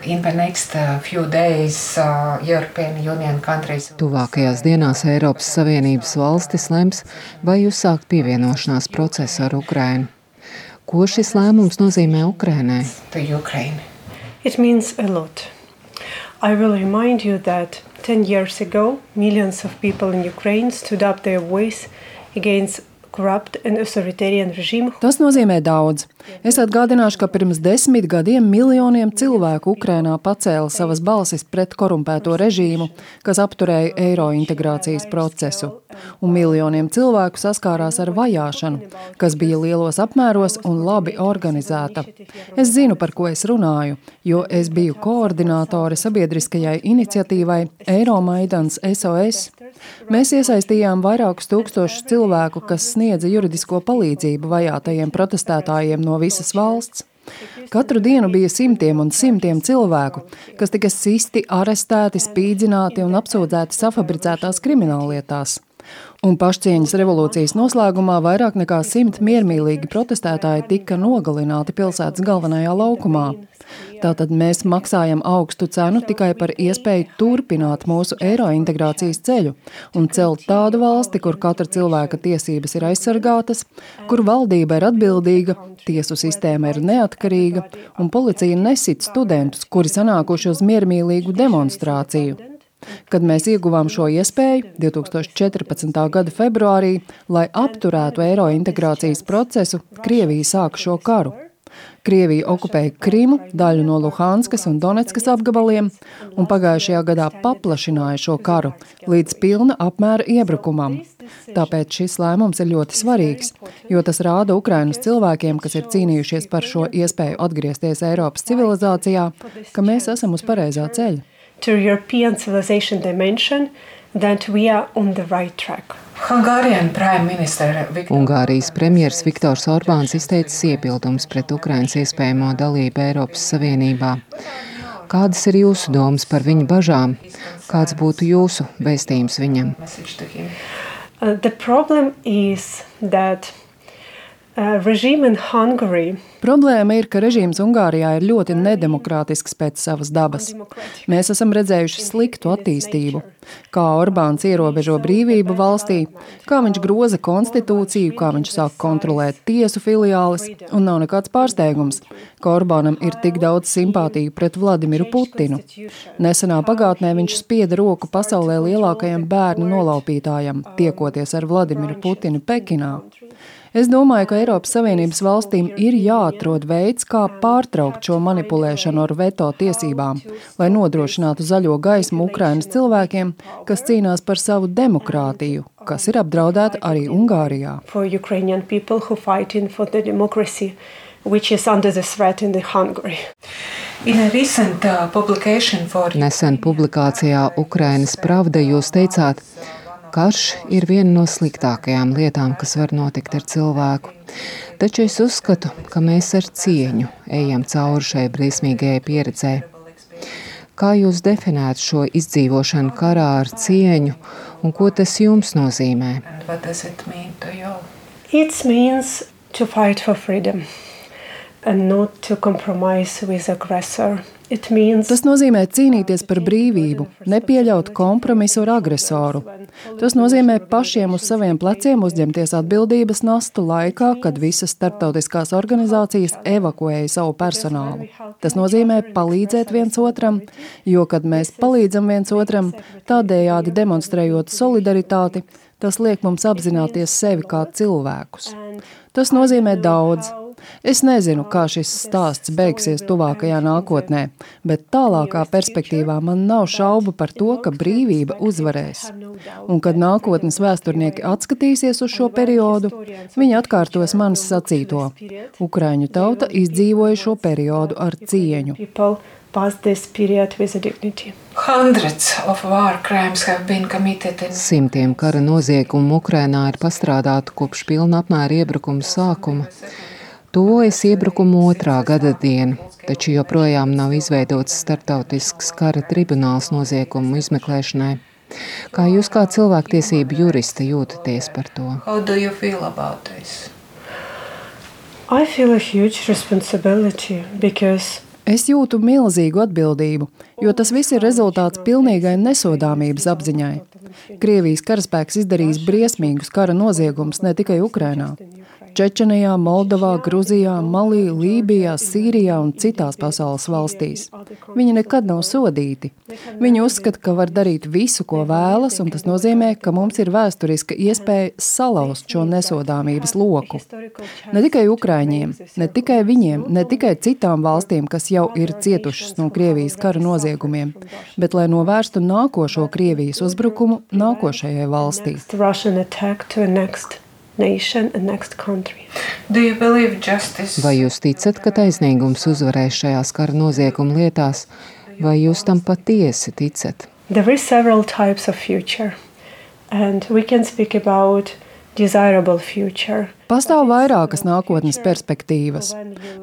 Uh, days, uh, Tuvākajās dienās Eiropas Savienības valstis lems, vai uzsākt pievienošanās procesu ar Ukrainu. Ko šis lēmums nozīmē Ukrainai? It means a lot. I will remind you that 10 years ago, millions of people in Ukraine stood up their voice against Tas nozīmē daudz. Es atgādināšu, ka pirms desmit gadiem miljoniem cilvēku Ukrainā pacēla savas balsis pret korumpēto režīmu, kas apturēja eiro integrācijas procesu, un miljoniem cilvēku saskārās ar vajāšanu, kas bija lielos apmēros un labi organizēta. Es zinu, par ko es runāju, jo es biju koordinātore sabiedriskajai iniciatīvai Eiromaidans SOS. Mēs iesaistījām vairākus tūkstošus cilvēku, kas sniedza juridisko palīdzību vajātajiem protestētājiem no visas valsts. Katru dienu bija simtiem un simtiem cilvēku, kas tika sisti, arestēti, spīdzināti un apsūdzēti safabricētās krimināllietās. Un pašcieņas revolūcijas noslēgumā vairāk nekā simt miermīlīgi protestētāji tika nogalināti pilsētas galvenajā laukumā. Tātad mēs maksājam augstu cenu tikai par iespēju turpināt mūsu eiro integrācijas ceļu un celt tādu valsti, kur katra cilvēka tiesības ir aizsargātas, kur valdība ir atbildīga, tiesu sistēma ir neatkarīga un policija nesit studentus, kuri sanākuši uz miermīlīgu demonstrāciju. Kad mēs ieguvām šo iespēju 2014. gada februārī, lai apturētu eiro integrācijas procesu, Krievija sāka šo karu. Krievija okupēja Krimu, daļu no Luhanskas un Donetskas apgabaliem, un pagājušajā gadā paplašināja šo karu līdz pilna apmēra iebrukumam. Tāpēc šis lēmums ir ļoti svarīgs, jo tas rāda Ukrainas cilvēkiem, kas ir cīnījušies par šo iespēju atgriezties Eiropas civilizācijā, ka mēs esam uz pareizā ceļa. To European civilization dimension, that we are on the right track. Ungārijas premjeras Viktors Orbāns izteicis iebildumus pret Ukrainas iespējamo dalību Eiropas Savienībā. Kādas ir jūsu domas par viņa bažām? Kāds būtu jūsu vēstījums viņam? Uh, the problem is that Uh, Problēma ir, ka režīms Ungārijā ir ļoti nedemokrātisks pēc savas dabas. Mēs esam redzējuši sliktu attīstību, kā Orbāns ierobežo brīvību valstī, kā viņš groza konstitūciju, kā viņš sāk kontrolēt tiesu filiālis, un nav nekāds pārsteigums, ka Orbānam ir tik daudz simpātiju pret Vladimiru Putinu. Nesenā pagātnē viņš spieda roku pasaulē lielākajam bērnu nolaupītājam, tiekoties ar Vladimiru Putinu Pekinā. Es domāju, ka Eiropas Savienības valstīm ir jāatrod veids, kā pārtraukt šo manipulēšanu ar veto tiesībām, lai nodrošinātu zaļo gaismu Ukrainas cilvēkiem, kas cīnās par savu demokrātiju, kas ir apdraudēta arī Ungārijā. which is under the threat in Hungary. Recent, uh, for... Nesen publikācijā Ukrainas Pravda jūs teicāt, Karš ir viena no sliktākajām lietām, kas var notikt ar cilvēku. Taču es uzskatu, ka mēs ar cieņu ejam cauri šai briesmīgajai pieredzē. Kā jūs definētu šo izdzīvošanu karā ar cieņu un ko tas jums nozīmē? It means to fight for freedom and not to compromise with aggressor. Tas nozīmē cīnīties par brīvību, nepieļaut kompromisu ar agresoru. Tas nozīmē pašiem uz saviem pleciem uzņemties atbildības nastu laikā, kad visas starptautiskās organizācijas evakuēja savu personālu. Tas nozīmē palīdzēt viens otram, jo, kad mēs palīdzam viens otram, tādējādi demonstrējot solidaritāti, tas liek mums apzināties sevi kā cilvēkus. Tas nozīmē daudz. Es nezinu, kā šis stāsts beigsies tuvākajā nākotnē, bet tālākā perspektīvā man nav šaubu par to, ka brīvība uzvarēs. Un kad nākotnes vēsturnieki atskatīsies uz šo periodu, viņi atkārtos manis sacīto. Ukraiņu tauta izdzīvoja šo periodu ar cieņu. Simtiem kara noziegumu Ukrainā ir pastrādāti kopš pilna apmēra iebrukuma sākuma. Tuvojas iebrukuma otrā gada diena, taču joprojām nav izveidots startautisks kara tribunāls noziegumu izmeklēšanai. Kā jūs kā cilvēktiesību juriste jūtaties par to? I feel a huge responsibility because Es jūtu milzīgu atbildību, jo tas viss ir rezultāts pilnīgai nesodāmības apziņai. Krievijas karaspēks izdarījis briesmīgus kara noziegumus ne tikai Ukrainā. Čečenijā, Moldovā, Gruzijā, Malī, Lībijā, Sīrijā un citās pasaules valstīs. Viņi nekad nav sodīti. Viņi uzskata, ka var darīt visu, ko vēlas, un tas nozīmē, ka mums ir vēsturiska iespēja salauzt šo nesodāmības loku. Ne tikai Ukraiņiem, ne tikai viņiem, ne tikai citām valstīm, kas jau ir cietušas no Krievijas kara noziegumiem, bet lai novērstu nākošo Krievijas uzbrukumu nākošajai valstī. Vai jūs ticat, ka taisnīgums uzvarēs šajās kara nozieguma lietās, vai jūs tam patiesi ticat? There is several types of future, and we can speak about. Pastāv vairākas nākotnes perspektīvas.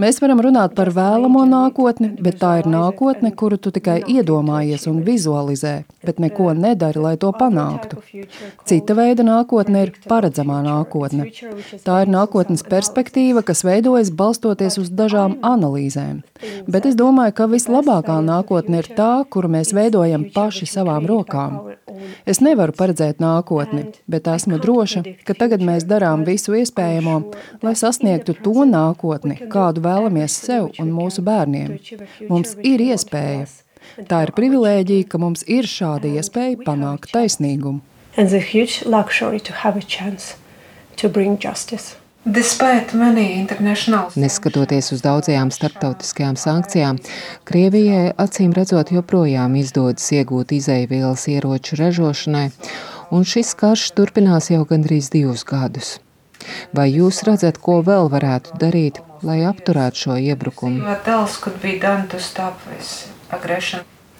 Mēs varam runāt par vēlamo nākotni, bet tā ir nākotne, kuru tu tikai iedomājies un vizualizē, bet neko nedari, lai to panāktu. Cita veida nākotne ir paredzamā nākotne. Tā ir nākotnes perspektīva, kas veidojas balstoties uz dažām analīzēm. Bet es domāju, ka vislabākā nākotne ir tā, kuru mēs veidojam paši savām rokām. Es nevaru paredzēt nākotni, bet esmu droša, ka tagad mēs darām visu iespējamo, lai sasniegtu to nākotni, kādu vēlamies sev un mūsu bērniem. Mums ir iespēja. Tā ir privilēģija, ka mums ir šāda iespēja panākt taisnīgumu. Neskatoties uz daudzajām starptautiskajām sankcijām, Krievijai acīm redzot joprojām izdodas iegūt izaivielas ieroču ražošanai, un šis karš turpinās jau gandrīz divus gadus. Vai jūs redzat, ko vēl varētu darīt, lai apturētu šo iebrukumu?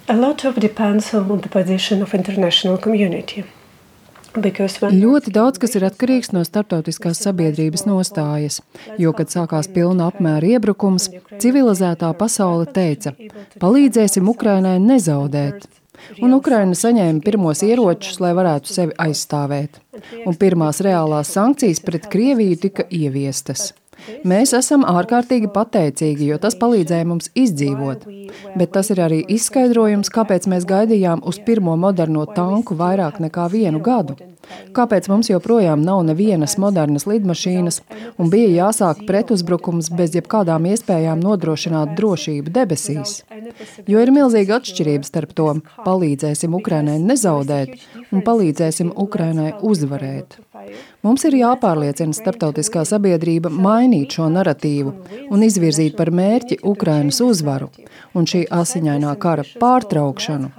A lot of depends on the position of international community. Ļoti daudz kas ir atkarīgs no starptautiskās sabiedrības nostājas, jo, kad sākās pilna apmēra iebrukums, civilizētā pasaule teica: palīdzēsim Ukrainai nezaudēt un Ukraina saņēma pirmos ieročus, lai varētu sevi aizstāvēt. Un pirmās reālās sankcijas pret Krieviju tika ieviestas. Mēs esam ārkārtīgi pateicīgi, jo tas palīdzēja mums izdzīvot. Bet tas ir arī izskaidrojums, kāpēc mēs gaidījām uz pirmo moderno tanku vairāk nekā vienu gadu. Kāpēc mums joprojām nav nevienas modernas lidmašīnas un bija jāsāk pretuzbrukums bez jebkādām iespējām nodrošināt drošību debesīs? Jo ir milzīga atšķirība starp to palīdzēsim Ukrainai nezaudēt un palīdzēsim Ukrainai uzvarēt. Mums ir jāpārliecina starptautiskā sabiedrība mainīt šo narratīvu un izvirzīt par mērķi Ukrainas uzvaru un šī asiņainā kara pārtraukšanu.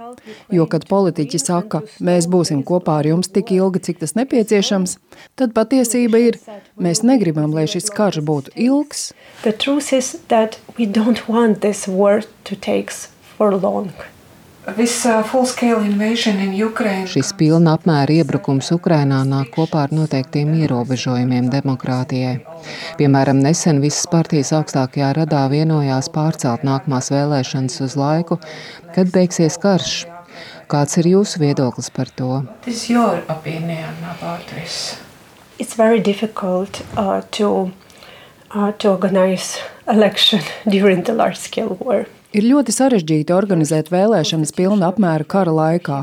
Jo, kad politiķi saka, mēs būsim kopā ar jums tik ilgi, cik tas nepieciešams, tad patiesība ir, mēs negribam, lai šis karš būtu ilgs. The truth is that we don't want this war to take for long. Šis pilna apmēra iebrukums Ukrainā nāk kopā ar noteiktiem ierobežojumiem demokrātijai. Piemēram, nesen visas partijas augstākajā radā vienojās pārcelt nākamās vēlēšanas uz laiku, kad beigsies karš. Kāds ir jūsu viedoklis par to? It's very difficult uh, to, uh, to organize election during the large scale war. Ir ļoti sarežģīti organizēt vēlēšanas pilna apmēra kara laikā.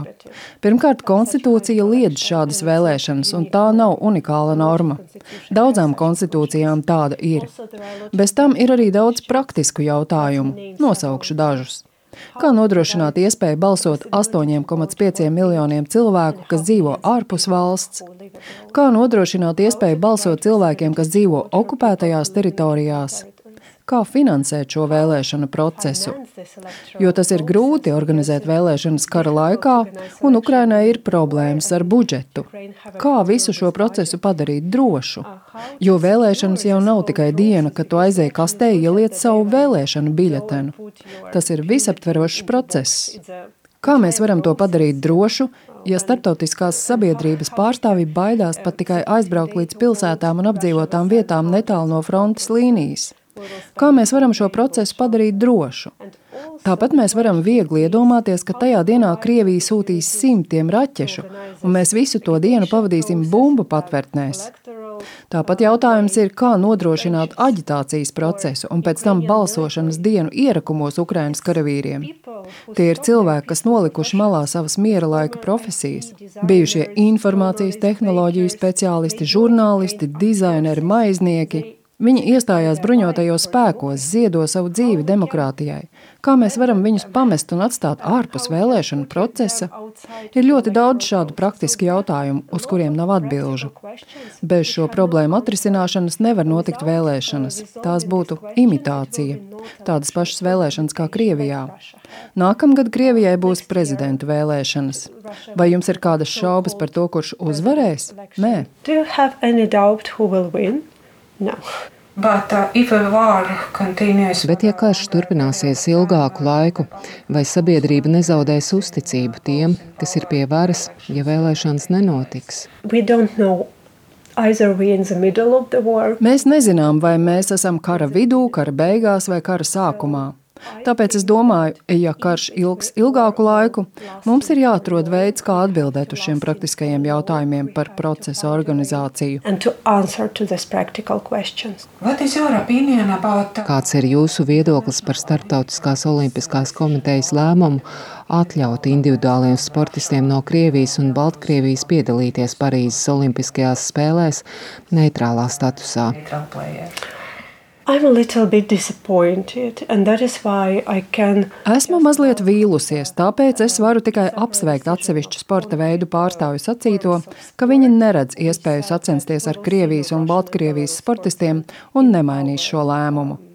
Pirmkārt, konstitūcija liedz šādas vēlēšanas, un tā nav unikāla norma. Daudzām konstitūcijām tāda ir. Bez tam ir arī daudz praktisku jautājumu. Nosaukšu dažus. Kā nodrošināt iespēju balsot 8,5 miljoniem cilvēku, kas dzīvo ārpus valsts? Kā nodrošināt iespēju balsot cilvēkiem, kas dzīvo okupētajās teritorijās? Kā finansēt šo vēlēšanu procesu. Jo tas ir grūti organizēt vēlēšanas kara laikā, un Ukrainai ir problēmas ar budžetu. Kā visu šo procesu padarīt drošu? Jo vēlēšanas jau nav tikai diena, kad tu aizēji kastē ieliec savu vēlēšanu biļetenu. Tas ir visaptverošs process. Kā mēs varam to padarīt drošu, ja starptautiskās sabiedrības pārstāvji baidās pat tikai aizbraukt līdz pilsētām un apdzīvotām vietām netālu no frontes līnijas? Kā mēs varam šo procesu padarīt drošu? Tāpat mēs varam viegli iedomāties, ka tajā dienā Krievija sūtīs simtiem raķešu, un mēs visu to dienu pavadīsim bumbu patvērtnēs. Tāpat jautājums ir, kā nodrošināt aģitācijas procesu un pēc tam balsošanas dienu ierakumos Ukrainas karavīriem. Tie ir cilvēki, kas nolikuši malā savas miera laika profesijas. Bijušie informācijas tehnoloģiju speciālisti, žurnālisti, dizaineri, maiznieki. Viņi iestājās bruņotajos spēkos, ziedo savu dzīvi demokrātijai. Kā mēs varam viņus pamest un atstāt ārpus vēlēšanu procesa? Ir ļoti daudz šādu praktisku jautājumu, uz kuriem nav atbilžu. Bez šo problēmu atrisināšanas nevar notikt vēlēšanas. Tās būtu imitācija. Tādas pašas vēlēšanas kā Krievijā. Nākamgad Krievijai būs prezidenta vēlēšanas. Vai jums ir kādas šaubas par to, kurš uzvarēs? Nē. No. But, uh, Bet, ja karš turpināsies ilgāku laiku, vai sabiedrība nezaudēs uzticību tiem, kas ir pie varas, ja vēlēšanas nenotiks? Mēs nezinām, vai mēs esam kara vidū, kara beigās vai kara sākumā. Tāpēc es domāju, ja karš ilgs ilgāku laiku, mums ir jāatrod veids, kā atbildēt uz šiem praktiskajiem jautājumiem par procesu organizāciju. Kāds ir jūsu viedoklis par Startautiskās olimpiskās komitejas lēmumu atļaut individuāliem sportistiem no Krievijas un Baltkrievijas piedalīties Parīzes Olimpiskajās spēlēs neitrālā statusā? Esmu mazliet vīlusies, tāpēc es varu tikai apsveikt atsevišķu sporta veidu pārstāvju sacīto, ka viņi neredz iespēju sacensties ar Krievijas un Baltkrievijas sportistiem un nemainīs šo lēmumu.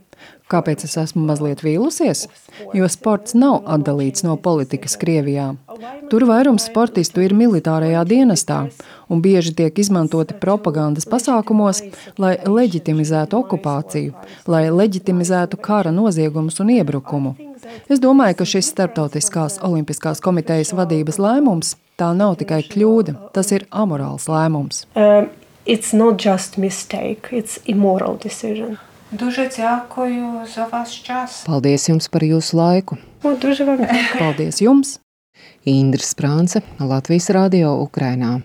Kāpēc es esmu mazliet vīlusies? Jo sports nav atdalīts no politikas Krievijā. Tur vairums sportistu ir militārajā dienestā un bieži tiek izmantoti propagandas pasākumos, lai leģitimizētu okupāciju, lai leģitimizētu kara noziegumus un iebrukumu. Es domāju, ka šis Startautiskās olimpiskās komitejas vadības lēmums tā nav tikai kļūda, tas ir amorāls lēmums. Um, it's not just mistake, it's immoral decision. Дуже дякую за ваш час. Paldies jums par jūsu laiku. O, дуже вам Paldies jums! Indra Sprānce, Latvijas radio Ukrainā.